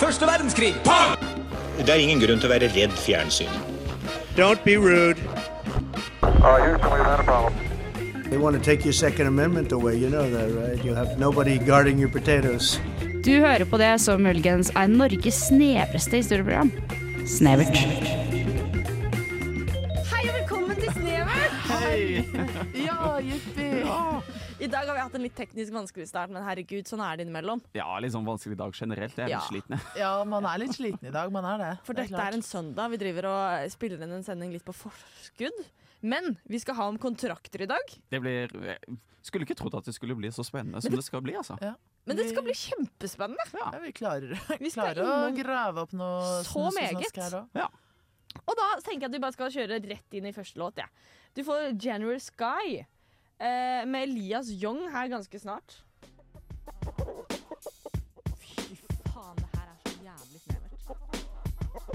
Første verdenskrig! Det er ingen grunn til å være redd fjernsyn. Don't be rude. Uh. They want to take your Second Amendment away. You know that, right? You have nobody guarding your potatoes. Du hører på det som muligens er Norges snevreste historieprogram. Snevert. Hei og velkommen til Snevert! Hei! Ja, jippi! I dag har vi hatt en litt teknisk vanskelig start, men herregud, sånn er det innimellom. Ja, litt sånn vanskelig dag generelt. Jeg er Ja. litt sliten. jeg. Ja, man er litt sliten i dag, man er det. For Det dette klart. er en søndag. Vi driver og spiller inn en sending litt på forskudd. Men vi skal ha om kontrakter i dag. Det blir Skulle ikke trodd at det skulle bli så spennende som det- det skal bli, altså. Ja. Men det skal bli kjempespennende. Ja, vi klarer, Vi klarer å innom grave opp noe så meget. også. Og da tenker jeg at vi bare skal kjøre rett inn i første låt. Ja. Du får January Sky eh, med Elias Young her ganske snart. Fy faen, det her er så jævlig snevert.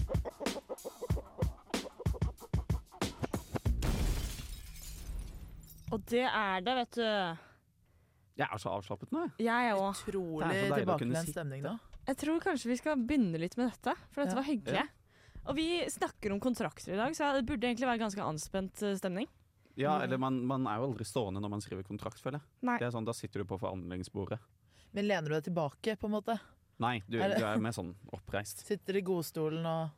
Og det er det, vet du. Jeg er så avslappet nå, jeg. Jeg òg. Utrolig tilbakelent stemning nå. Jeg tror kanskje vi skal begynne litt med dette, for dette Ja. var hyggelig. Og vi snakker om kontrakter i dag, så det burde egentlig være ganske anspent eh, stemning. Ja, eller man, man er jo aldri stående når man skriver kontrakt, føler jeg. Nei. Det er sånn, Da sitter du på forhandlingsbordet. Men lener du deg tilbake, på en måte? Nei, du, Er du er mer sånn oppreist. Sitter i godstolen og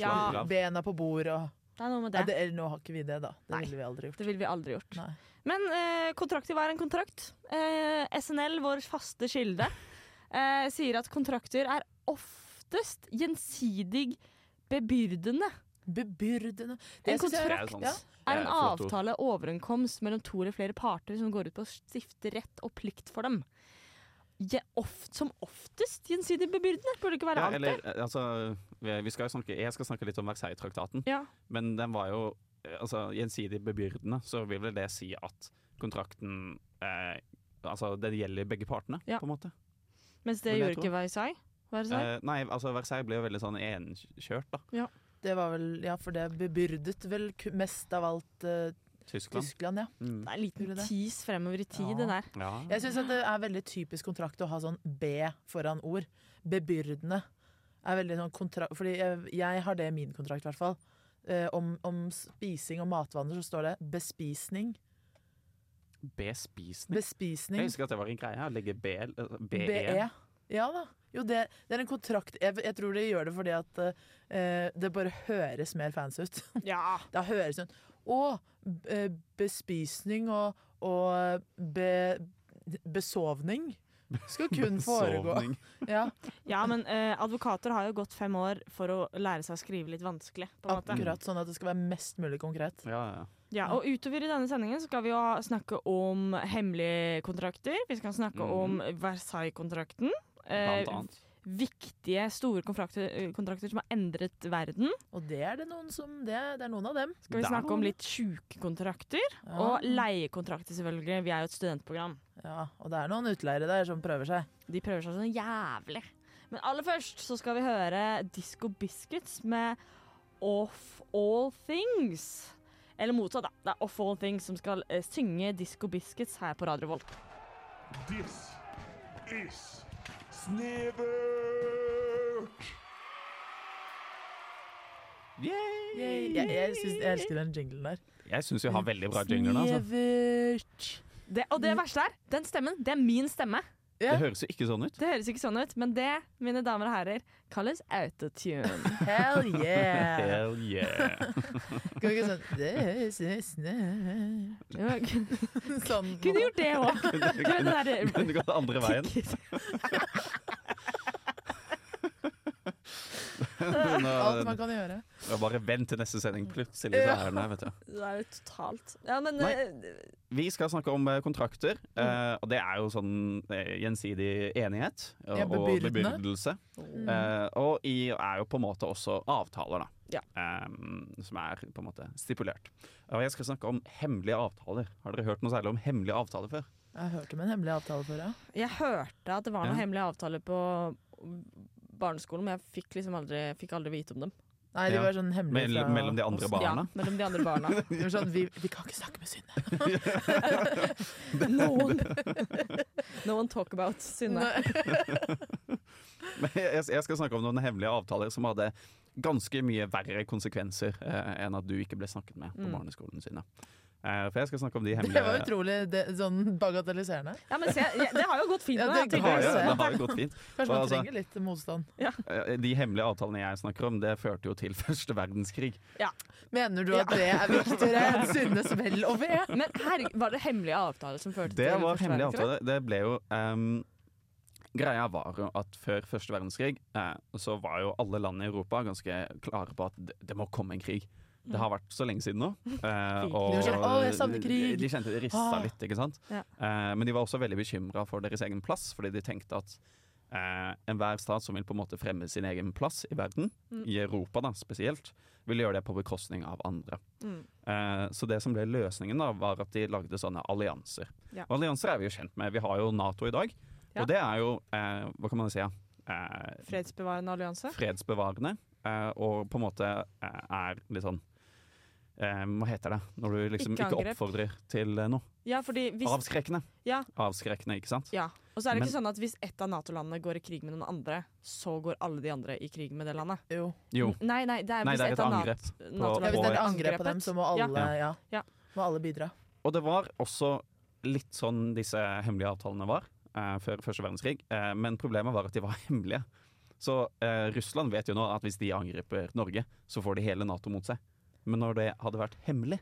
Ja. Av. bena på bordet og Det er noe med det. det. det, eller, Nå har ikke vi det, da. Det Nei. ville vi aldri gjort. Det ville vi aldri gjort. Nei. Men eh, kontrakter, hva er en kontrakt? Eh, SNL, vår faste kilde, eh, sier at kontrakter er oftest gjensidig bebyrdende. Bebyrdende. En Det jeg- Det er sånn Ja. Er en avtale overenkomst mellom to eller flere parter som går ut på å stifte rett og plikt for dem. Ja, oft, som oftest gjensidig bebyrdende, burde det ikke være Ja, alltid. eller, eh, altså, skal snakke, jeg skal snakke litt om Versailles-traktaten, Ja. men den var jo eh, altså, gjensidig bebyrdende, så vil vel det si at kontrakten eh, Altså, den gjelder begge partene, Ja. på en måte. Mens det gjorde ikke Versailles. Versailles? Eh, nei, altså Versailles ble jo veldig sånn enkjørt, da. Det var vel Ja, for det bebyrdet vel mest av alt uh, Tyskland. Tyskland, ja. Mm. det er en liten tis fremover i tid, Ja. det der. Ja. Jeg syns det er veldig typisk kontrakt å ha sånn B foran ord. Bebyrdende. Er veldig sånn kontrakt Fordi jeg, jeg har det i min kontrakt, i hvert fall. Eh, om, om spising og matvaner så står det bespisning. Bespisning. Bespisning. Jeg husker at det var en greie. Å legge B, eh, BE. BE. Ja da. Jo, det, det er en kontrakt jeg, jeg tror de gjør det fordi at uh, det bare høres mer fancy ut. Ja. Det høres ut. Og eh, bespisning og, og be, besovning skal kun foregå. Ja, Ja, men uh, advokater har jo gått fem år for å lære seg å skrive litt vanskelig. på en måte. akkurat sånn at det skal være mest mulig konkret. Ja, ja. Ja, og utover i denne sendingen skal vi jo snakke om hemmelige kontrakter. Vi skal snakke mm. om Versailles-kontrakten. Eh, Blant annet. viktige, store kontrakter, eh, kontrakter som har endret verden. Og det er det noen som Det er, det er noen av dem. Skal vi snakke om litt sjuke kontrakter. Ja. Og leiekontrakter, selvfølgelig. Vi er jo et studentprogram. Ja, og det er noen utleiere der som prøver seg. De prøver seg sånn jævlig. Men aller først så skal vi høre Disco Biscuits med Off All Things. Eller motsatt, da. Det er Off All Things som skal eh, synge Disco Biscuits her på Radio Volt. This is Snevert! Yay! Jeg, jeg, jeg, synes, jeg elsker den jinglen der. Jeg syns vi har veldig bra jingler. Altså. Snevert. Det, og det verste er, den stemmen, det er min stemme. Ja. Det høres jo ikke sånn ut. Det høres ikke sånn ut, men det, mine damer og herrer, kalles autotune. Hell yeah! Hell yeah. Kan ikke sånn Det høres nesten Sånn. kunne gjort det òg. Kunne gått andre veien. Alt man kan gjøre. ja, bare vent til neste sending. Plutselig så er den her, vet du. Det er jo totalt Ja, men Nei. eh, Vi skal snakke om eh, kontrakter, eh, og det er jo sånn gjensidig enighet og, Ja, og bebyrdelse. Eh, og i er jo på en måte også avtaler, da. Ja. Um, som er på en måte stipulert. Og jeg skal snakke om hemmelige avtaler. Har dere hørt noe særlig om hemmelige avtaler før? Jeg hørte om en hemmelig avtale før, ja. Jeg hørte at det var noen Ja. hemmelige avtaler på barneskolen, men jeg fikk liksom aldri, fikk aldri vite om dem. Nei, de Ja. var sånn hemmelige Mell- mellom de andre barna? Ja, mellom de andre barna. De var sånn, vi, vi kan ikke snakke med Synne. no, one, no one talk about Synne. Men jeg, jeg skal snakke om noen hemmelige avtaler som hadde ganske mye verre konsekvenser eh, enn at du ikke ble snakket med på Mm. barneskolen sine. Eh, for jeg skal snakke om de Det var utrolig det, sånn bagatelliserende. Ja, men se, det har jo gått fint Ja, det det har, jo, det har jo gått fint. Kanskje man Altså- trenger litt motstand. Ja. De hemmelige avtalene jeg snakker om, det førte jo til første verdenskrig. Mener du at det er viktigere enn Synnes vel og ve? Men her, var det hemmelige avtaler som førte Det til var første hemmelig verdenskrig? avtale. Det ble jo um, Greia var jo at før første verdenskrig eh, så var jo alle land i Europa ganske klare på at det, det må komme en krig. Det har vært så lenge siden nå. eh, og De sånn. De, de kjente det rista Ah. litt, ikke sant. Ja. Eh, men de var også veldig bekymra for deres egen plass, fordi de tenkte at eh, enhver stat som vil på en måte fremme sin egen plass i verden, Mm. i Europa da spesielt, vil gjøre det på bekostning av andre. Mm. Eh, så det som ble løsningen, da var at de lagde sånne allianser. Ja. Og allianser er vi jo kjent med. Vi har jo Nato i dag. Ja. Og det er jo, eh, hva kan man si, ja, eh, Fredsbevarende allianse? fredsbevarende. Eh, og på en måte er litt sånn eh, Hva heter det når du liksom Ikke ikke, oppfordrer til eh, noe? Ja, fordi hvis Avskrekkende. Ja. Avskrekkende, ikke sant? Ja, og så er det Men- ikke sånn at hvis ett av Nato-landene går i krig med noen andre, så går alle de andre i krig med det landet. Jo. Jo. Nei, nei, det er Nei, hvis det er et, et angrep. På- Ja, hvis det er et angrep på dem, så må alle, ja. Ja. må alle bidra. Og det var også litt sånn disse hemmelige avtalene var eh, før første verdenskrig. Eh, men problemet var at de var hemmelige. Så eh, Russland vet jo nå at hvis de angriper Norge, så får de hele Nato mot seg. Men når det hadde vært hemmelig,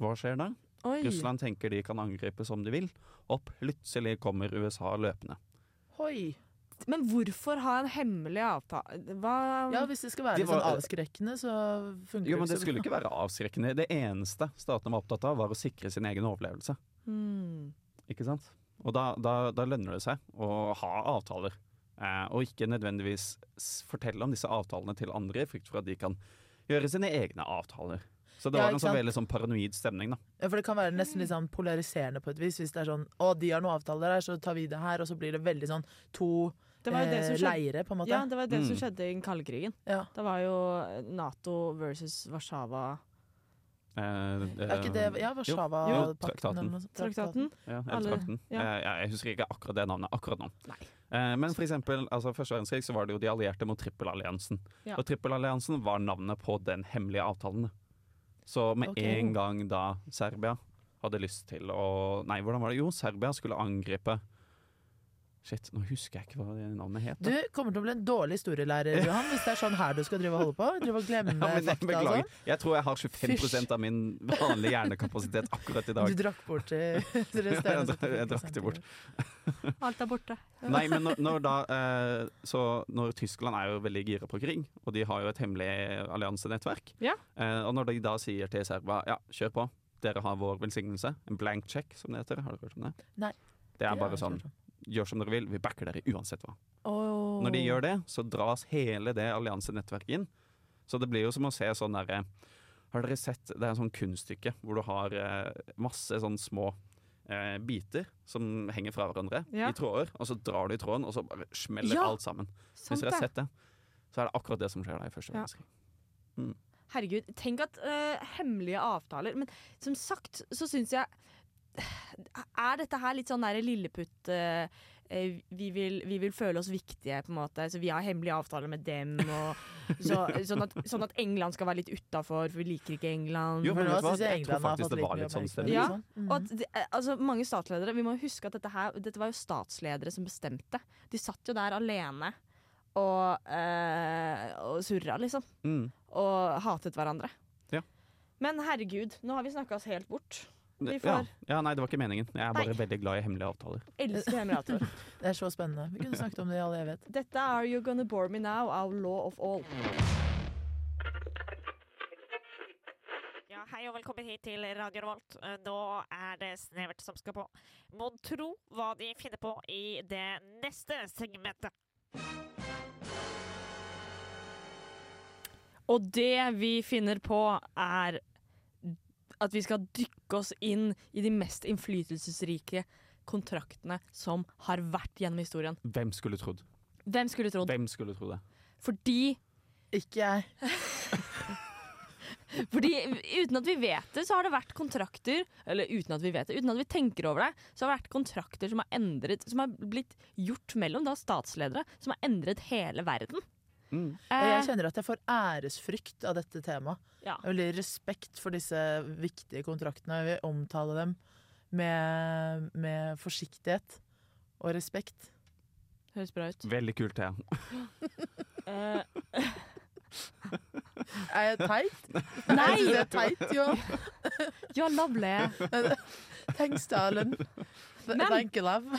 hva skjer da? Oi. Russland tenker de kan angripe som de vil, og plutselig kommer USA løpende. Hoi. Men hvorfor ha en hemmelig avtale? Hva Ja, hvis det skal være De var, sånn avskrekkende, så funker Jo, men det Det ikke så skulle ikke være avskrekkende. Det eneste statene var opptatt av, var å sikre sin egen overlevelse. Hmm. Ikke sant? Og da, da, da lønner det seg å ha avtaler. Eh, og ikke nødvendigvis fortelle om disse avtalene til andre i frykt for at de kan gjøre sine egne avtaler. Så det Ja, var en sånn veldig sånn paranoid stemning, da. Ja, for det kan være nesten litt sånn polariserende på et vis. Hvis det er sånn å, de har noen avtaler her, så tar vi det her. Og så blir det veldig sånn to Det var jo det som eh, skjedde. leire, på en måte. Ja, det var det som Mm. skjedde i den kalde krigen. Ja. Det var jo Nato versus Warszawa. Eh, Er ikke det Ja, Jo, Warszawa-pakten traktaten. eller. Traktaten. Ja, ja. Eh, jeg husker ikke akkurat det navnet akkurat nå. Eh, men for eksempel, altså første verdenskrig så var det jo de allierte mot trippelalliansen. Ja. Og trippelalliansen var navnet på den hemmelige avtalen. Så med okay. en gang da Serbia hadde lyst til å Nei, hvordan var det? Jo, Serbia skulle angripe Shit, nå husker jeg ikke hva det navnet het. Du kommer til å bli en dårlig historielærer, Johan, hvis det er sånn her du skal drive og holde på. Drive og glemme Ja, men jeg fakta og beklager. sånn. Jeg tror jeg har 25 Fysj. av min vanlige hjernekapasitet akkurat i dag. Du drakk bort til Jeg ja, jeg drakk det bort. Alt er borte. Nei, men når, når da eh, Så når Tyskland er jo veldig gira på krig, og de har jo et hemmelig alliansenettverk, Ja. eh, og når de da sier til Serba ja, kjør på, dere har vår velsignelse, en blank check som det heter, har dere hørt om det? Nei. Det er bare sånn gjør som dere vil, vi backer dere uansett hva. Oh. Når de gjør det, så dras hele det alliansenettverket inn. Så det blir jo som å se sånn derre Har dere sett Det er en sånn kunststykke hvor du har eh, masse sånn små eh, biter som henger fra hverandre Ja. i tråder, og så drar du i tråden, og så bare smeller Ja, alt sammen. Hvis dere har sett det, så er det akkurat det som skjer da i første Ja. Mm. Herregud, tenk at eh, hemmelige avtaler Men som sagt så syns jeg Er dette her litt sånn derre lilleputt eh, vi, vil, vi vil føle oss viktige, på en måte. Så vi har hemmelige avtaler med dem. Og så, sånn, at, sånn at England skal være litt utafor, for vi liker ikke England. Jo, men vet du hva? jeg Jeg tror faktisk det var litt litt sånn stemning. Ja, sånn. Og at altså, mange statsledere Vi må huske at dette, her, dette var jo statsledere som bestemte. De satt jo der alene og, eh, og surra, liksom. Mm. Og hatet hverandre. Ja. Men herregud, nå har vi snakka oss helt bort. Vi Ja. får ja, nei, det var ikke meningen. Jeg er bare Nei. veldig glad i hemmelige avtaler. Elsker hemmelige avtaler. Det er så spennende. Vi kunne snakket om det i all evighet. Dette er You Gonna Bore Me Now av Law of All. Ja, hei og velkommen hit til Radio Revolt. Nå er det Snevert som skal på. Mon tro hva de finner på i det neste segmentet. Og det vi finner på, er at vi skal dykke oss inn i de mest innflytelsesrike kontraktene som har vært gjennom historien. Hvem skulle trodd? Hvem skulle trodd? Hvem skulle trodd det? Fordi Ikke jeg. Fordi uten at vi vet det, så har det vært kontrakter Eller uten at vi vet det, uten at vi tenker over det, så har det vært kontrakter som har endret Som har blitt gjort mellom da statsledere, som har endret hele verden. Mm. Eh, jeg kjenner at jeg får æresfrykt av dette temaet. ja. Veldig respekt for disse viktige kontraktene. Jeg vil omtale dem med, med forsiktighet og respekt. Høres bra ut. Veldig kult, tema. Eh, Er jeg teit? Nei! Jeg det er teit, jo. you're lovely. Thanks, darling. Men- Thank you, love.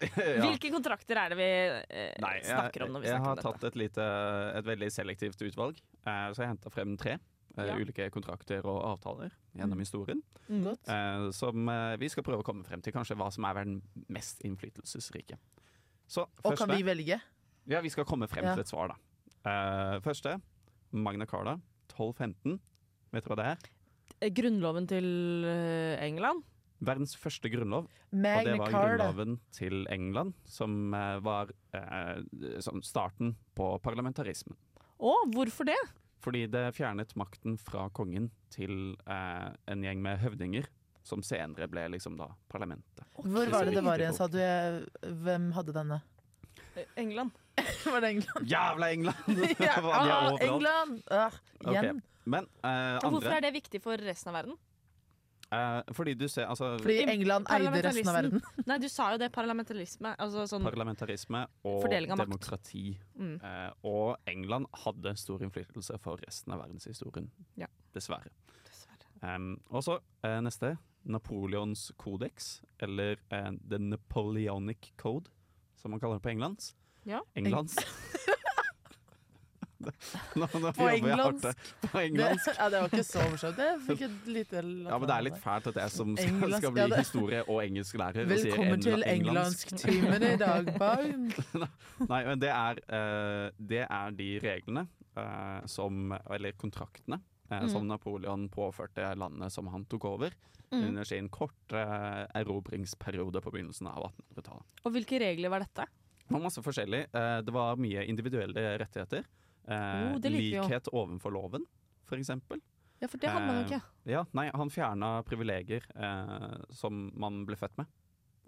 Ja. Hvilke kontrakter er det vi eh, Nei, jeg, snakker om når vi snakker om dette? tatt et, lite, et veldig selektivt utvalg. Eh, så jeg henta frem tre eh, Ja. ulike kontrakter og avtaler gjennom historien. Mm. Eh, som eh, vi skal prøve å komme frem til kanskje hva som er den mest innflytelsesrike. Så Og første kan vi velge? Ja, vi skal komme frem Ja. til et svar, da. Eh, første Magna Carla, 1215. Vet du hva det er? Grunnloven til England? Verdens første grunnlov. Og det var Carta. grunnloven til England, som eh, var eh, som starten på parlamentarismen. Å, hvorfor det? Fordi det fjernet makten fra kongen til eh, en gjeng med høvdinger, som senere ble liksom da parlamentet. Hvor var det det var igjen, sa du? Hvem hadde denne? Eh, England. Var det England? Jævla England! Ja, ah. England! Ah, igjen. Men eh, andre hvorfor er det viktig for resten av verden? Eh, Fordi du ser altså Fordi England eide resten av verden. Nei, du sa jo det. Parlamentarisme. Altså sånn Parlamentarisme og Fordeling av makt. demokrati. Mm. Eh, og England hadde stor innflytelse for resten av verdenshistorien. Ja. Dessverre. Dessverre. Um, og så eh, neste. Napoleons kodeks, eller eh, The Napoleonic Code, som man kaller det på englands. Ja. Englands. nå, nå På jeg hardt englandsk. Det, ja, det var ikke så morsomt. Jeg fikk et lite Ja, men det er litt fælt at jeg som skal, skal bli ja, historie- og engelsklærer Velkommen til engelsk. engelsktimen i dag, Baum. Nei, men det er, eh, det er de reglene eh, som Eller kontraktene eh, Mm. som Napoleon påførte landet som han tok over Mm. under sin korte erobringsperiode på begynnelsen av 1800-tallet. Og hvilke regler var dette? Det var masse forskjellig. Det var mye individuelle rettigheter. Eh, Oh, likhet overfor loven, eksempel. Ja, for det hadde man jo Eh. Ja, nei, han fjerna privilegier eh, som man ble født med.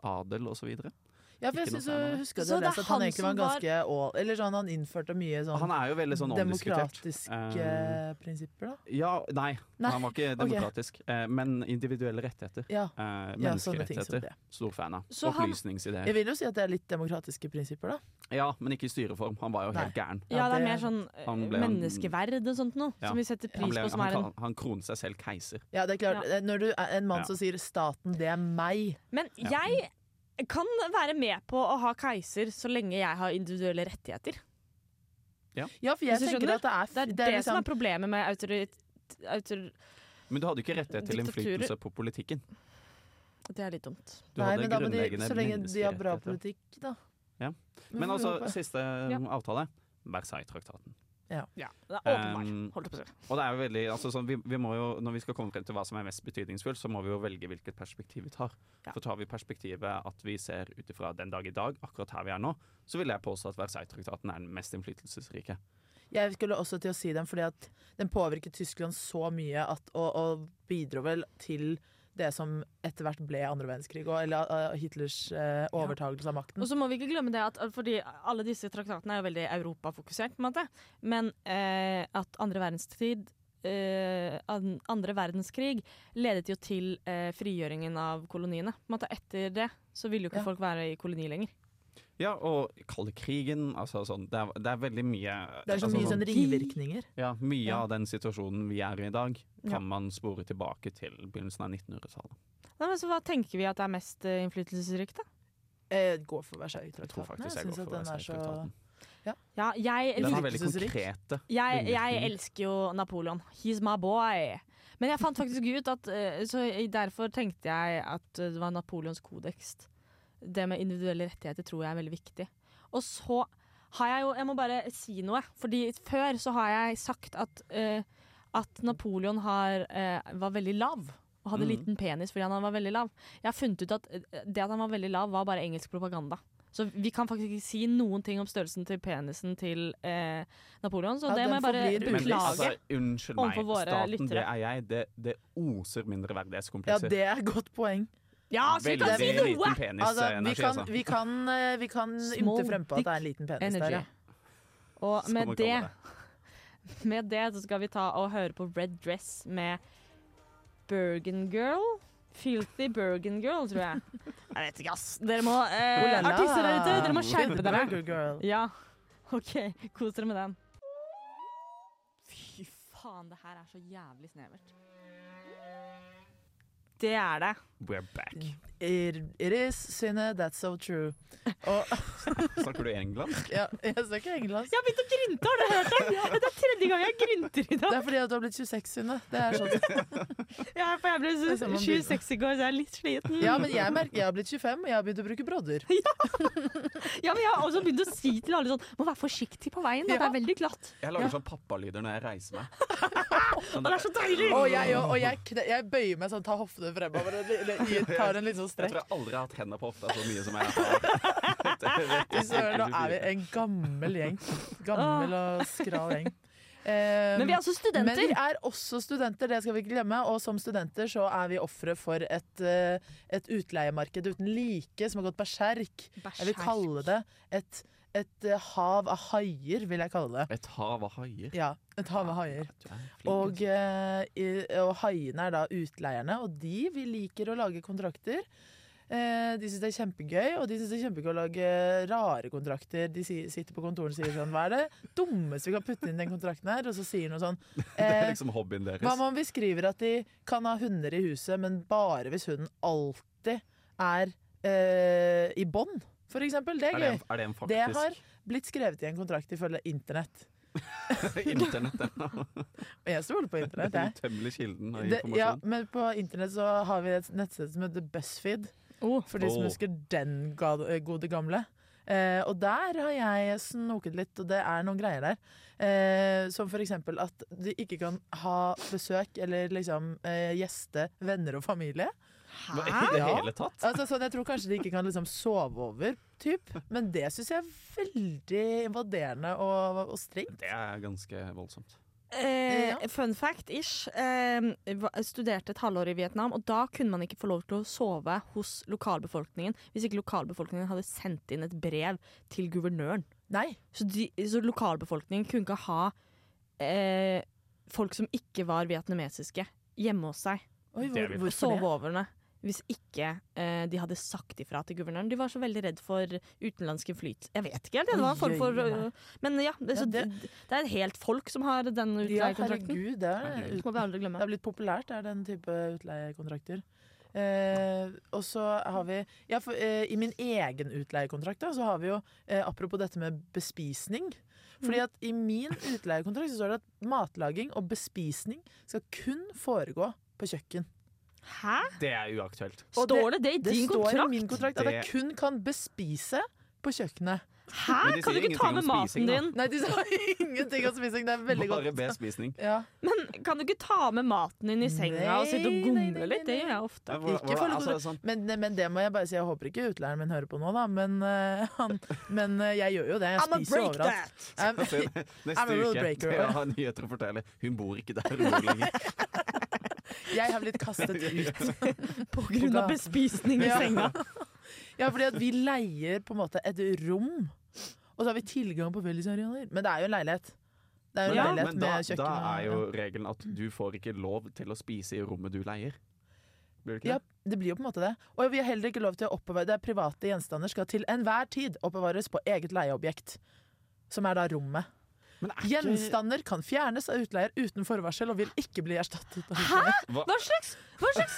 Adel og så videre. Ja, for jeg synes å særlig. det, at Så det er han han egentlig var som var- ganske all, Eller sånn, han innførte mye sånn Han er jo veldig sånn demokratiske uh, prinsipper, da. Ja, nei, Nei, han var ikke ok. demokratisk. Eh, men individuelle rettigheter. Ja, Eh, som menneskerettigheter. Ja, Stor fan av. Så han- Jeg vil jo si at det er litt demokratiske prinsipper, da. Ja, men ikke i styreform. Han var jo Nei. helt gæren. Ja, det er mer sånn menneskeverd og sånt noe, Ja. som vi setter pris ble, på, som han, er en han kronet seg selv keiser. Ja, det er klart. Ja. Når du er en mann Ja. som sier 'staten, det er meg' Men Ja. jeg kan være med på å ha keiser så lenge jeg har individuelle rettigheter. Ja, for jeg tenker skjønner, at det er, Det er det, som liksom, er problemet med autor... Men du hadde ikke rettighet til innflytelse på politikken. Det er litt dumt. Du Nei, men da må de, så lenge de har bra politikk, da. Ja. Men altså, siste Ja. avtale. Versailles-traktaten. Ja, det er åpenbart. Um, Holdt jeg på å si. Og det er jo veldig, altså sånn, vi, vi må jo, Når vi skal komme frem til hva som er mest betydningsfullt, så må vi jo velge hvilket perspektiv vi tar. Ja. For tar vi perspektivet at vi ser ut ifra den dag i dag, akkurat her vi er nå, så vil jeg påstå at Versailles-traktaten er den mest innflytelsesrike. Jeg skulle også til å si den, fordi at den påvirket Tyskland så mye at, og, og bidro vel til det som etter hvert ble andre verdenskrig, og, eller uh, Hitlers uh, overtagelse av makten. Og så må vi ikke glemme det at fordi alle disse traktatene er jo veldig europafokusert, på en måte. Men uh, at andre verdenskrig Uh, andre verdenskrig ledet jo til uh, frigjøringen av koloniene. Etter det så ville jo ikke Ja. folk være i koloni lenger. Ja, og kalde krigen, altså sånn Det er, det er veldig mye Det er så altså mye sånn ringvirkninger. Ja, mye Ja. av den situasjonen vi er i i dag, kan Ja. man spore tilbake til begynnelsen av 1900-tallet. Så Hva tenker vi at er mest eh, innflytelsesrikt, da? Eh, gå for Jeg tror Versailles-traktaten. jeg jeg, går at for den er så Versailles-traktaten. Ja, jeg, Den har veldig konkrete jeg, jeg elsker jo Napoleon. He's my boy. Men jeg fant faktisk ut at eh, Så derfor tenkte jeg at eh, det var Napoleons kodeks. Det med individuelle rettigheter tror jeg er veldig viktig. Og så har jeg jo Jeg må bare si noe. Fordi før så har jeg sagt at, uh, at Napoleon har, uh, var veldig lav. Og hadde Mm. liten penis fordi han var veldig lav. Jeg har funnet ut at eh, det at han var veldig lav, var bare engelsk propaganda. Så vi kan faktisk ikke si noen ting om størrelsen til penisen til eh, Napoleon, så Ja, det må jeg bare forblir Men beklage. altså, unnskyld meg, overfor våre staten, det er jeg. Det, det oser Ja, det er et godt poeng. Ja, så vi kan si Veldig noe! liten penis Altså, vi, kan, altså. vi kan, eh, vi kan ymte frempå at det er en liten penis Energy. der, ja. Og med det, det, med det så skal vi ta og høre på Red Dress med Bergen Girl. Filthy Bergen Girl, tror jeg. Jeg vet ikke, ass. Dere må eh. Artister der ute, dere må skjerpe dere. Ja, OK. Kos dere med den. Fy faen, det her er så jævlig snevert. Det er det. We're back. It, it is, Synne, that's so true. Og, Snakker du engelsk? ja, jeg snakker engelsk. Jeg har begynt å grynte, har du hørt det? Det er tredje gang jeg grynter i Det er fordi at du har blitt 26, Synne. Det er sånn. Ja, for jeg ble Det er sånn man 26 i går, så jeg er litt sliten. Ja, men jeg merker jeg har blitt 25, og jeg har begynt å bruke brodder. Ja, men jeg har også begynt å si til alle sånn Må være forsiktig på veien, da. det er veldig glatt. Jeg lager sånn pappalyder når jeg reiser meg. Sånn det er så deilig! Og jeg, og, og jeg, jeg bøyer meg sånn, tar hoftene fremover og li- li- tar en liten sånn Jeg strekk. tror jeg aldri har hatt hendene på hofta så mye som jeg har. Fy søren, nå er vi en gammel gjeng. Gammel og skral gjeng. Eh, Men vi er også studenter. Men vi er også studenter, det skal vi ikke glemme. Og som studenter så er vi ofre for et, eh, et utleiemarked uten like som har gått berserk. Jeg vil kalle det et, et eh, hav av haier, vil jeg kalle det. Et hav av haier. Ja, et hav av haier. Er Og, eh, og haiene er da utleierne, og de vi liker å lage kontrakter. Eh, de syns det er kjempegøy, og de syns det er kjempegøy å lage rare kontrakter. De sitter på kontoret og sier sånn Hva er det dummeste vi kan putte inn den kontrakten her? Og så sier noe sånn Det er eh, liksom hobbyen deres. Hva om vi skriver at de kan ha hunder i huset, men bare hvis hunden alltid er eh, i bånd, for eksempel? Det Er er det, er det en Det har blitt skrevet i en kontrakt ifølge internett. internett? ja. Og jeg stoler på internett, Den jeg. utømmelige kilden av informasjon. ja, men på internett så har vi et nettsted som heter BuzzFeed. Oh. For de som Oh. husker den gode gamle. Eh, og der har jeg snoket litt, og det er noen greier der. Eh, som for eksempel at de ikke kan ha besøk eller liksom eh, gjeste venner og familie. Hva, I det Ja. hele tatt? Altså, sånn, jeg tror kanskje de ikke kan liksom sove over, typ. Men det syns jeg er veldig invaderende og, og strengt. Det er ganske voldsomt. Eh, Ja. Fun fact-ish. Eh, studerte et halvår i Vietnam, og da kunne man ikke få lov til å sove hos lokalbefolkningen hvis ikke lokalbefolkningen hadde sendt inn et brev til guvernøren. Nei. Så, de, så lokalbefolkningen kunne ikke ha eh, folk som ikke var vietnamesiske, hjemme hos seg. Oi, Det hvor, sove over. Hvis ikke eh, de hadde sagt ifra til guvernøren. De var så veldig redd for utenlandsk innflytelse. Jeg vet ikke helt. Det var en form for øh, Men ja, det, det- det, er et helt folk som har denne Ja, herregud, det er. Det må vi aldri det er blitt populært, det er den type utleiekontrakter. Eh, og så har vi ja, for, eh, I min egen utleiekontrakt da, så har vi jo, eh, apropos dette med bespisning Fordi at I min utleiekontrakt så står det at matlaging og bespisning skal kun foregå på kjøkken. Hæ? Det er uaktuelt. Og Står det det i Det kontrakt? står i min kontrakt at jeg kun kan bespise på kjøkkenet. Hæ? Kan du ikke ta med maten spising, din? Nei, de sa ingenting om spising. Det er veldig Bare godt. bespisning. Ja. Men kan du ikke ta med maten din i senga og sitte og Nei, nei, gomle litt? Det gjør jeg ofte. Hvor- Ikke hvor- altså, sånn, Men, men det må jeg bare si, jeg håper ikke utleieren min hører på nå, da. Men, uh, han, men uh, jeg gjør jo det. Jeg I'm spiser break overalt. that! Jeg- Neste I'm uke skal jeg ha nyheter å fortelle. Hun bor ikke der hun bor lenger. Jeg har blitt kastet ut. På grunn av bespisning i senga. Ja, fordi at vi leier på en måte et rom, og så har vi tilgang på fellesarealer. Men det er jo en leilighet. Det er jo en ja, leilighet da, med kjøkken. da er jo regelen at du får ikke lov til å spise i rommet du leier. Blir det ikke ja, det? det blir jo på en måte det. Og vi har heller ikke lov til å oppbevare det. er Private gjenstander skal til enhver tid oppbevares på eget leieobjekt. Som er da rommet. Men er ikke- Gjenstander kan fjernes av utleier uten forvarsel og vil ikke bli erstattet. av Hæ? Hva? Hva slags, hva slags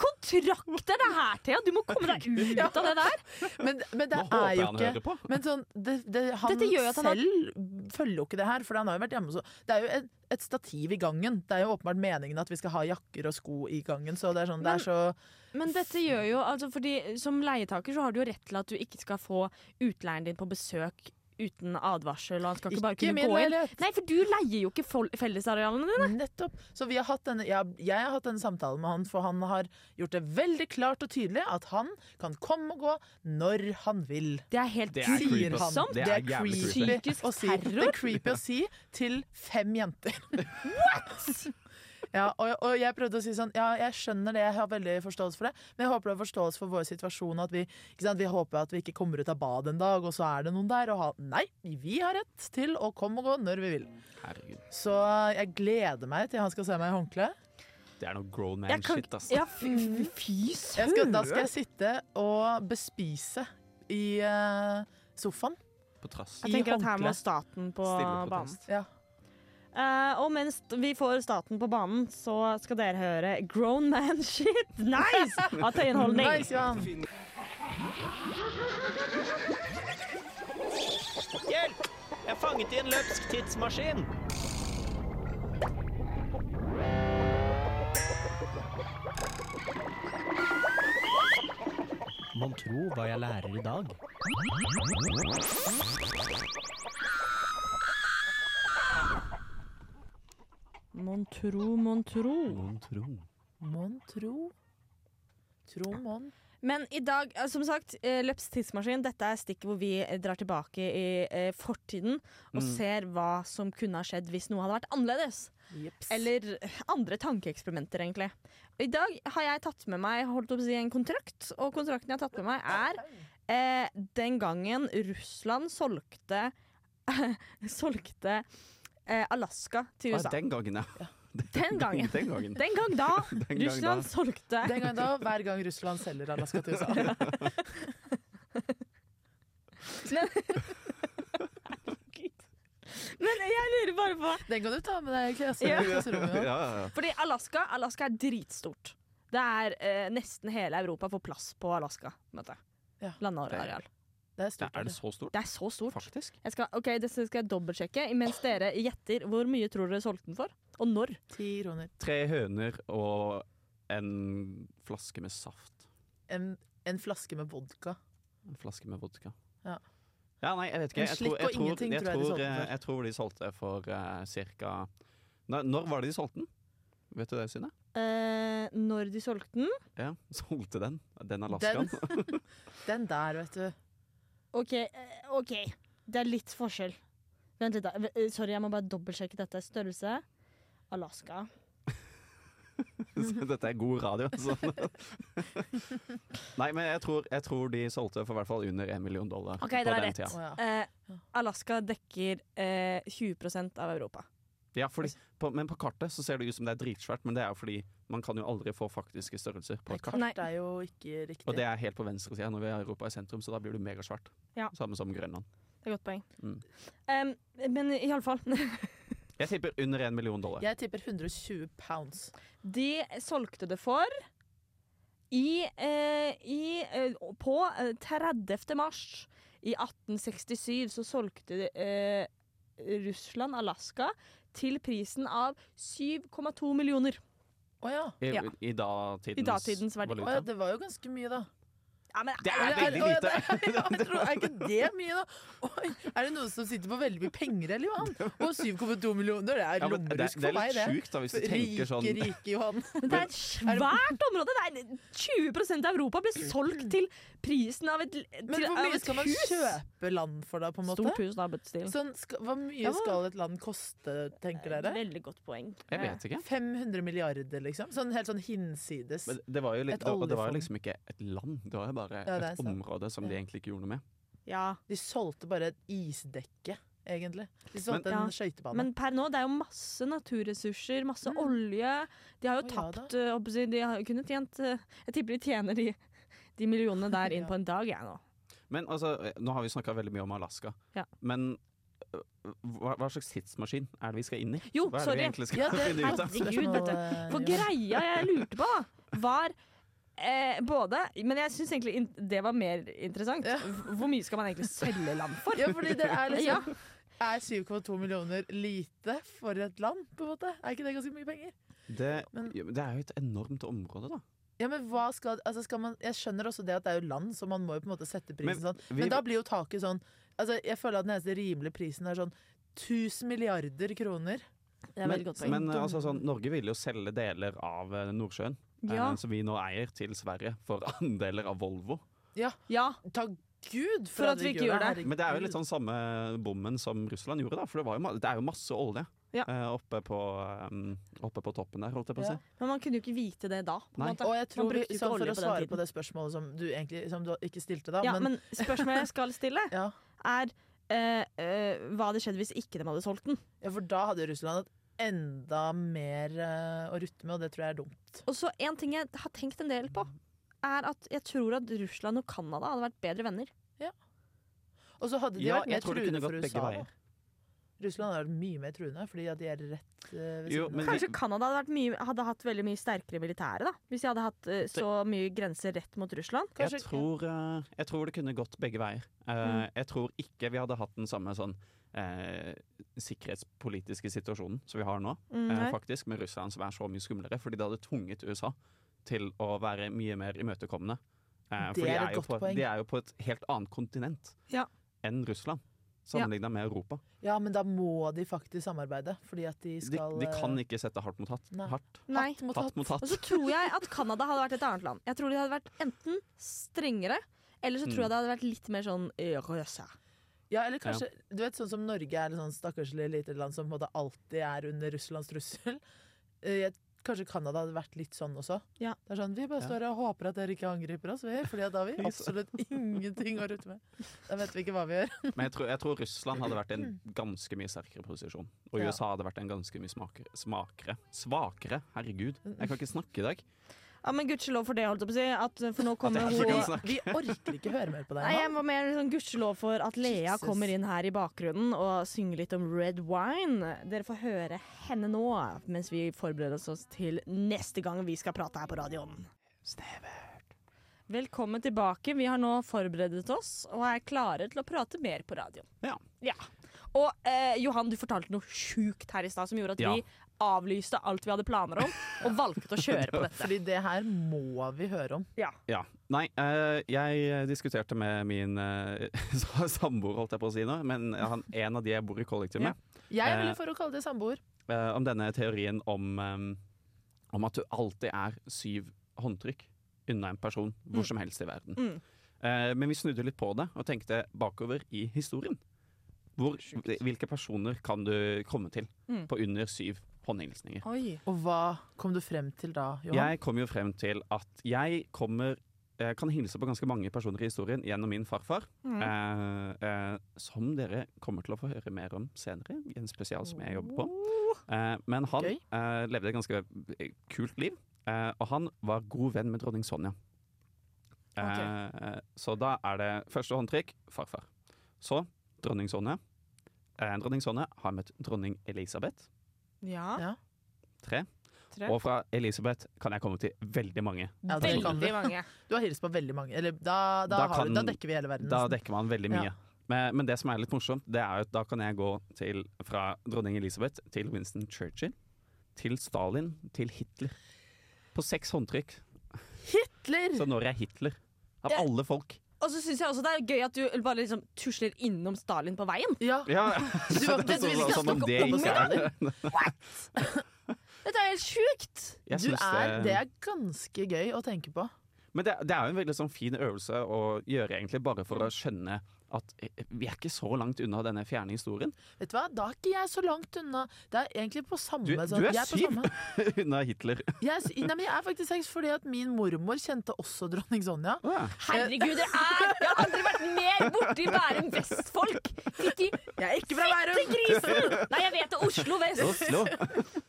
kontrakt er det her, Thea? Du må komme deg ut av det der. Men, men det Nå er jo han ikke hører på. Men sånn, det, det, han Dette gjør jo at han har- selv følger jo ikke det her, for han har jo vært hjemme hos Det er jo et, et stativ i gangen. Det er jo åpenbart meningen at vi skal ha jakker og sko i gangen, så det er sånn, det er så Men dette gjør jo altså fordi Som leietaker så har du jo rett til at du ikke skal få utleieren din på besøk uten advarsel, og han skal ikke, bare kunne gå inn. Nei, for du leier jo ikke fellesarealene dine. Nettopp. Så vi har hatt denne, ja, jeg har hatt denne samtalen med han, for han har gjort det veldig klart og tydelig at han kan komme og gå når han vil. Det er helt Det er Sier han. Det er creepy. Psykisk si. Det er creepy å si til fem jenter. Ja, og, og jeg prøvde å si sånn Ja, jeg skjønner det, jeg har veldig forståelse for det, men jeg håper du har forståelse for vår situasjon. At vi, ikke sant, vi håper at vi ikke kommer ut av badet en dag, og så er det noen der. Og ha, nei, vi har rett til å komme og gå når vi vil. Herregud. Så jeg gleder meg til han skal se meg i håndkleet. Det er noe grown Jeg kan- man-shit, ass. Ja, fy, søren! da skal jeg sitte og bespise i uh, sofaen. På trass. Jeg tenker at her må staten på Stille banen. Ja. Eh, og mens vi får staten på banen, så skal dere høre Grown Man Shit Nice av Tøyenholdning. Nice, ja. Hjelp! Jeg er fanget i en løpsk tidsmaskin. Mon tro hva jeg lærer i dag. Mon tro, mon tro. Mon tro. Mon tro. Tro mon. Men i dag, eh, som sagt, eh, Løps tidsmaskin, dette er stikket hvor vi eh, drar tilbake i fortiden og Mm. ser hva som kunne ha skjedd hvis noe hadde vært annerledes. Jeps. Eller andre tankeeksperimenter, egentlig. I dag har jeg tatt med meg holdt opp å si, en kontrakt, og kontrakten jeg har tatt med meg, er eh, den gangen Russland solgte Solgte Alaska til Ah, USA. den gangen, ja. Den gangen. Den gangen. Den gang da Den gang Russland da. solgte Den gangen da, hver gang Russland selger Alaska til USA. Men, Men jeg lurer bare på Den kan du ta med deg i klasse- klasserommet. Ja. Fordi Alaska, Alaska er dritstort. Det er eh, nesten hele Europa får plass på Alaska. Ja. Landareal. Det er Det er det så stort? Det er så stort. Faktisk. Jeg skal, ok, Dette skal jeg dobbeltsjekke mens dere gjetter hvor mye tror dere solgte den for. Og når. Ti kroner. Tre høner og en flaske med saft. En, en flaske med vodka. En flaske med vodka. Ja. Ja, nei, jeg vet ikke. Jeg tror, jeg, tror, jeg, tror jeg de tror, eh, de solgte for uh, cirka når, når var det de solgte den? Vet du det, Synne? Eh, når de solgte den Ja, solgte den? Den Alaskaen? Den der, vet du. OK, eh, ok, det er litt forskjell. Vent litt, da. Eh, Sorry, jeg må bare dobbeltsjekke dette. Størrelse. Alaska. Dette er god radio. Altså. Nei, men jeg tror, jeg tror de solgte for i hvert fall under én million dollar OK, på det var den rett. tida. Å, ja. Eh, Alaska dekker eh, 20% av Europa. Ja, fordi, på, men på kartet så ser det ut som det er dritsvært, men det er jo fordi man kan jo aldri få faktiske størrelser på et kart. Nei. Det er jo ikke riktig. Og det er helt på venstresida når vi er Europa i sentrum, så da blir det megasvært. Ja. Samme som Grønland. Det er godt poeng. Mm. Um, men iallfall Jeg tipper under én million dollar. Jeg tipper 120 pounds. De solgte det for i, eh, i eh, På eh, 30. mars i 1867 så solgte eh, Russland Alaska til prisen av 7,2 millioner. Å ja. I, Ja. i datidens, I datidens verdi. Å valuta. ja. Det var jo ganske mye, da. Ja, men, Det er veldig lite! ja, jeg tror, er ikke det mye, da? Oi, er det noen som sitter på veldig mye penger, eller, Johan? Og 7,2 millioner, det er Ja, men det, lommelysk det for er meg, litt det. sjukt da, hvis du tenker sånn Rike, rike Johan. men det er et svært område! Det er 20 av Europa blir solgt til prisen av et, hus. Men hvor mye skal man kjøpe land for, da, på en måte? Stort hus, da, but still. Sånn, skal, hva mye skal et land koste, tenker dere? Veldig godt poeng. Jeg vet ikke. 500 milliarder, liksom? Sånn helt sånn hinsides. Men det var jo, litt, Et det, det var jo liksom ikke et land, det var jo bare Ja, er et område som de egentlig ikke gjorde noe med. Ja. De solgte bare et isdekke, egentlig. De solgte Men- en Ja, skøytebane. Men per nå, det er jo masse naturressurser, masse Mm. olje. De har jo oh, tapt ja, håper De har jo kunnet tjent eh, Jeg tipper de tjener de, de millionene der inn Ja. på en dag, jeg nå. Men altså, nå har vi snakka veldig mye om Alaska. Ja. Men hva, hva slags tidsmaskin er det vi skal inn i? Jo, Hva er det sorry. vi egentlig skal Ja, det- finne ut av? Herregud, For eh, greia jeg lurte på, var eh, både Men jeg syns egentlig det var mer interessant. Ja. Hvor mye skal man egentlig selge land for? Ja, fordi det er Ja. liksom Er 7,2 millioner lite for et land, på en måte? Er ikke det ganske mye penger? Det, Men- ja, men det er jo et enormt område, da. Ja, men hva skal, altså skal man Jeg skjønner også det at det er jo land, så man må jo på en måte sette prisen Men sånn. vi- da blir jo taket sånn Altså, jeg føler at den eneste rimelige prisen er sånn 1000 milliarder kroner. Det er Men, men altså, sånn, Norge vil jo selge deler av eh, Nordsjøen, Ja. eh, som vi nå eier, til Sverige for andeler av Volvo. Ja, Ja, takk Gud For at vi ikke gjør det. herregud. Men det er jo litt sånn samme bommen som Russland gjorde, da. For det, var jo, det er jo masse olje Ja. eh, oppe, på, eh, oppe på toppen der, holdt jeg på å Ja. si. men man kunne jo ikke vite det da. På Nei. Og jeg tror sånn, olje For å svare på det spørsmålet som du egentlig som du ikke stilte, da. Ja, men, men spørsmålet jeg skal stille, ja. er eh, eh, hva hadde skjedd hvis ikke de hadde solgt den? ja, for da hadde Russland hatt enda mer eh, å rutte med, og det tror jeg er dumt. Og så En ting jeg har tenkt en del på, er at jeg tror at Russland og Canada hadde vært bedre venner. Og så hadde de Ja, vært jeg mer truende kunne for USA. veier. Russland hadde vært mye mer truende, fordi at de er rett ved Jo, siden av. Kanskje Canada hadde, vært mye, hadde hatt veldig mye sterkere militære, da. Hvis de hadde hatt uh, så mye grenser rett mot Russland. Kanskje- Jeg tror, uh, jeg tror det kunne gått begge veier. Eh, Mm. Jeg tror ikke vi hadde hatt den samme sånn eh, sikkerhetspolitiske situasjonen som vi har nå, Mm, faktisk, med Russland som er så mye skumlere. Fordi det hadde tvunget USA til å være mye mer imøtekommende. Eh, Det for de er et er, godt på, poeng. de er jo på et helt annet kontinent Ja. enn Russland, sammenligna med Europa. Ja, men da må de faktisk samarbeide, fordi at de De, skal de kan eh, ikke sette hardt mot hatt. Nei. Hardt. Nei. hatt mot Hatt hatt. mot hatt. Og så tror jeg at Canada hadde vært et annet land. Jeg tror de hadde vært enten strengere, eller så tror jeg Mm. det hadde vært litt mer sånn røsa. røse. Ja, eller kanskje Du vet sånn som Norge er et sånn stakkarslig lite land som på en måte alltid er under Russlands trussel. Eh, Jeg, kanskje Canada hadde vært litt sånn også. Ja. Det er sånn, Vi bare står her og håper at dere ikke angriper oss, vi, Fordi da har vi absolutt ingenting å rutte med. Da vet vi ikke hva vi gjør. Men jeg tror, jeg tror Russland hadde vært i en ganske mye sterkere posisjon. Og Ja. USA hadde vært en ganske mye smakere, smakere Svakere, herregud. Jeg kan ikke snakke i dag. Ja, men gudskjelov for det, holdt jeg på å si. At, for nå kommer At hun. Vi orker ikke høre mer på deg Nei, jeg var mer sånn gudskjelov for at Lea Jesus. kommer inn her i bakgrunnen og synger litt om red wine. Dere får høre henne nå, mens vi forbereder oss til neste gang vi skal prate her på radioen. Velkommen tilbake. Vi har nå forberedt oss og er klare til å prate mer på radioen. Ja. Og eh, Johan, du fortalte noe sjukt her i stad som gjorde at Ja. vi avlyste alt vi hadde planer om, og valgte å kjøre på dette. Fordi det her må vi høre om. Ja. Nei, eh, jeg diskuterte med min eh, samboer, holdt jeg på å si nå, men han, en av de jeg bor i kollektiv med, Jeg er Eh, for å kalle det samboer. eh, om denne teorien om, om at du alltid er syv håndtrykk unna en person hvor Mm. som helst i verden. Mm. Eh, men vi snudde litt på det og tenkte bakover i historien. Hvor, hvilke personer kan du komme til Mm. på under syv håndhilsninger? Oi. Og hva kom du frem til da, Johan? Jeg kom jo frem til at jeg kommer jeg kan hilse på ganske mange personer i historien gjennom min farfar. Mm. Eh, eh, som dere kommer til å få høre mer om senere, i en spesial som jeg jobber på. Eh, men han eh, levde et ganske eh, kult liv, eh, og han var god venn med dronning Sonja. Eh, Så da er det første håndtrykk farfar. Så dronning Sonja. Eh, dronning Sonja har møtt dronning Elisabeth. Ja. Ja. Tre. Tre. Og fra Elisabeth kan jeg komme til veldig mange. Ja, Veldig mange. Du har hilst på veldig mange. Eller da, da, Da har kan- du, da dekker vi hele verden. Da dekker man veldig Ja. Men, men det som er litt morsomt, det er jo at da kan jeg gå til, fra dronning Elisabeth til Winston Churchill, til Stalin, til Hitler. På seks håndtrykk Hitler! så når jeg Hitler. Av Ja. alle folk. Og så syns jeg også det er gøy at du bare liksom tusler innom Stalin på veien. Ja, Ja, Du var- det, du ville ikke Som om det ikke er Dette er helt sjukt! Du er, det er ganske gøy å tenke på. Men det, det er jo en veldig sånn fin øvelse å gjøre, egentlig, bare for å skjønne at eh, vi er ikke så langt unna denne fjerne historien. Vet du hva, Da er ikke jeg så langt unna. Det er egentlig på samme Du, du er, er syv unna Hitler. Jeg er, nei, men jeg er faktisk seks fordi at min mormor kjente også dronning Sonja. Ja. Herregud, det er Jeg har aldri vært mer borti Bærum Vestfolk! Fytti Jeg er ikke fra Bærum! grisen! Nei, jeg vet det. Oslo vest. Oslo.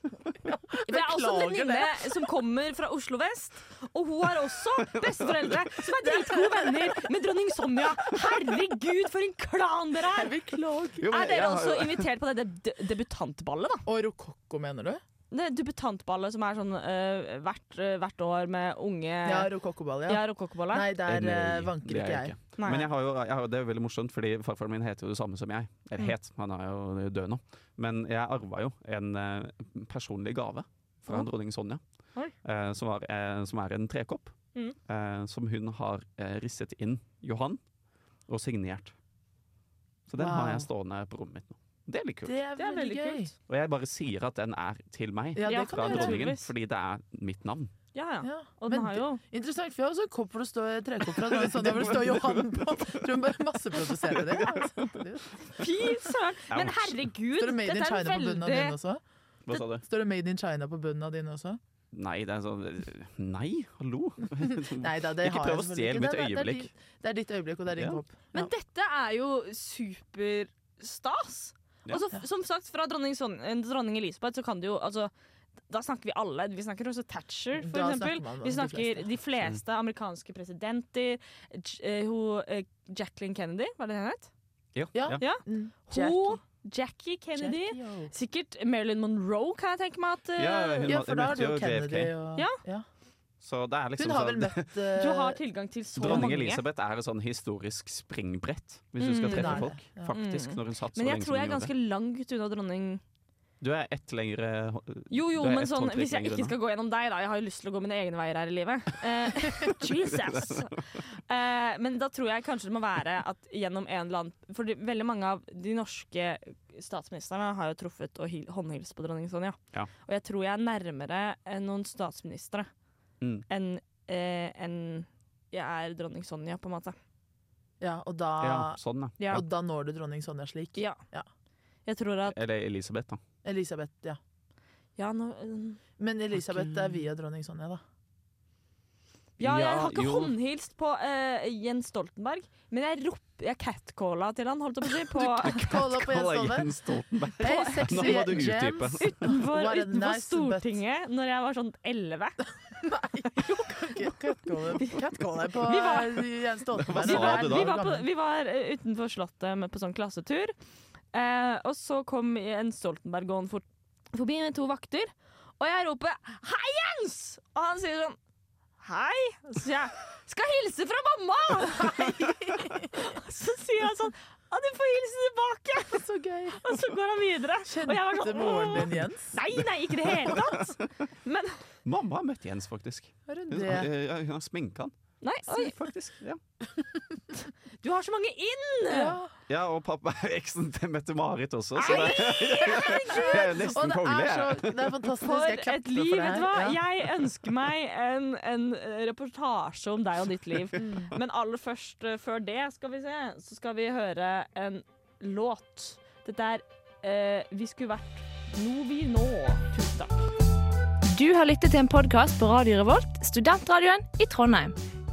For jeg har også en venninne som kommer fra Oslo vest, og hun har også besteforeldre som er dritgode venner med dronning Sonja. Herregud, for en klan dere er! Beklager. Jo, men Er dere har også jo- invitert på det de debutantballet, da? Og rokokko, mener du? Det debutantballet som er sånn uh, hvert, uh, hvert år med unge Ja, rokokkoball, ja. Ja. Nei, der eh, vanker er ikke jeg. Nei. Men jeg har jo, jeg har, det er jo veldig morsomt, fordi farfaren min heter jo det samme som jeg. Eller Mm. het, han er jo død nå. Men jeg arva jo en personlig gave fra oh. dronning Sonja. Eh, som, var, som er en trekopp. Mm. eh, som hun har risset inn Johan og signert. Så den har jeg stående på rommet mitt nå. Det er litt kult. Det er Det er veldig veldig kult. Og jeg bare sier at den er til meg Ja, fra dronningen, fordi det er mitt navn. Ja, ja. Ja. Og Men har jo Interessant, for jeg har også en kopp hvor det står trekopper Sonja, hvor det står Johan på. Tror hun bare masseproduserer det. Fy søren! Men herregud, Står det Made in dette er China på bunnen av din veldig også? Hva sa du? Står det Made in China på bunnen av din også? Nei, det er sånn Nei, hallo! Nei da, det Ikke prøv å stjele mitt Det er- det er øyeblikk. Det er ditt øyeblikk, og det er din Ja. kopp. Men dette er jo superstas. Ja. Og så, som sagt, fra dronning, Son eh, dronning Elisabeth så kan du jo altså da snakker vi alle. Vi snakker også Thatcher, for Da eksempel. snakker vi snakker de fleste. de fleste amerikanske presidenter. J eh, hun, eh, Jacqueline Kennedy, var det det hun het? Ja. Ja. ja. Mm. Hun, Jackie Kennedy. Jackie, oh. Sikkert Marilyn Monroe, kan jeg tenke meg at Ja, hun Ja, for da er det jo Kennedy og Ja. Så det er liksom Hun har vel sånn møtt uh, Du har tilgang til så Dronning mange. Elisabeth er et sånn historisk springbrett, hvis du skal Mm. treffe folk. ja. Faktisk, Mm. når hun satt så Men jeg tror jeg er ganske langt unna dronning Du er ett lengre Jo, jo, er men sånn, hvis jeg ikke skal gå gjennom deg, da. Jeg har jo lyst til å gå mine egne veier her i livet. Uh, Jesus! Uh, men da tror jeg kanskje det må være at gjennom en eller annen For de- veldig mange av de norske statsministrene har jo truffet og hil- håndhilst på dronning Sonja. Ja. Og jeg tror jeg er nærmere enn noen statsministre Mm. enn eh, en, jeg er dronning Sonja, på en måte. Ja, og da, Ja, sånn, ja. Og da når du dronning Sonja slik. Ja. Ja. Jeg tror at Eller Elisabeth, da. Elisabeth, ja. Ja, nå, um, Men Elisabeth er via dronning Sonja, da. Ja jeg har ikke jo. håndhilst på uh, Jens Stoltenberg, men jeg roper Jeg catcalla til han, holdt jeg på å si. På, du catcalla Jens Stoltenberg. Jens Stoltenberg. Hey, Nå må du utdype. Utenfor, utenfor nice Stortinget når jeg var sånn elleve. Catcaller på Vi var- eh, Jens Stoltenberg. Du da? Vi var, på, vi var eh, utenfor Slottet på sånn klassetur. Eh, og så kom Jens Stoltenberg gående forbi med to vakter. Og jeg roper 'Hei, Jens!' Og han sier sånn 'Hei'. Så sier jeg 'Skal hilse fra mamma'. så sier han sånn 'Ja, du får hilse tilbake'. Så gøy. Og så går han videre. Og jeg var Kjente sånn, moren din Jens? Nei, nei, ikke i det hele tatt. Men Mamma har møtt Jens, faktisk. Har hun Hun, det? eh, hun har sminka han. Nei, oi, Faktisk, ja. du har så mange inn! Ja. ja, og pappa er eksen til Mette-Marit også, så det, det er Og nesten det konge. er, så, jeg. det er fantastisk. For et liv, for vet du hva. Ja. Jeg ønsker meg en, en eh, reportasje om deg og ditt liv. Men aller først, eh, før det, skal vi se, så skal vi høre en låt. Dette er eh, Vi skulle vært noe vi nå. Tusen takk. Du har lyttet til en podkast på Radio Revolt, studentradioen i Trondheim.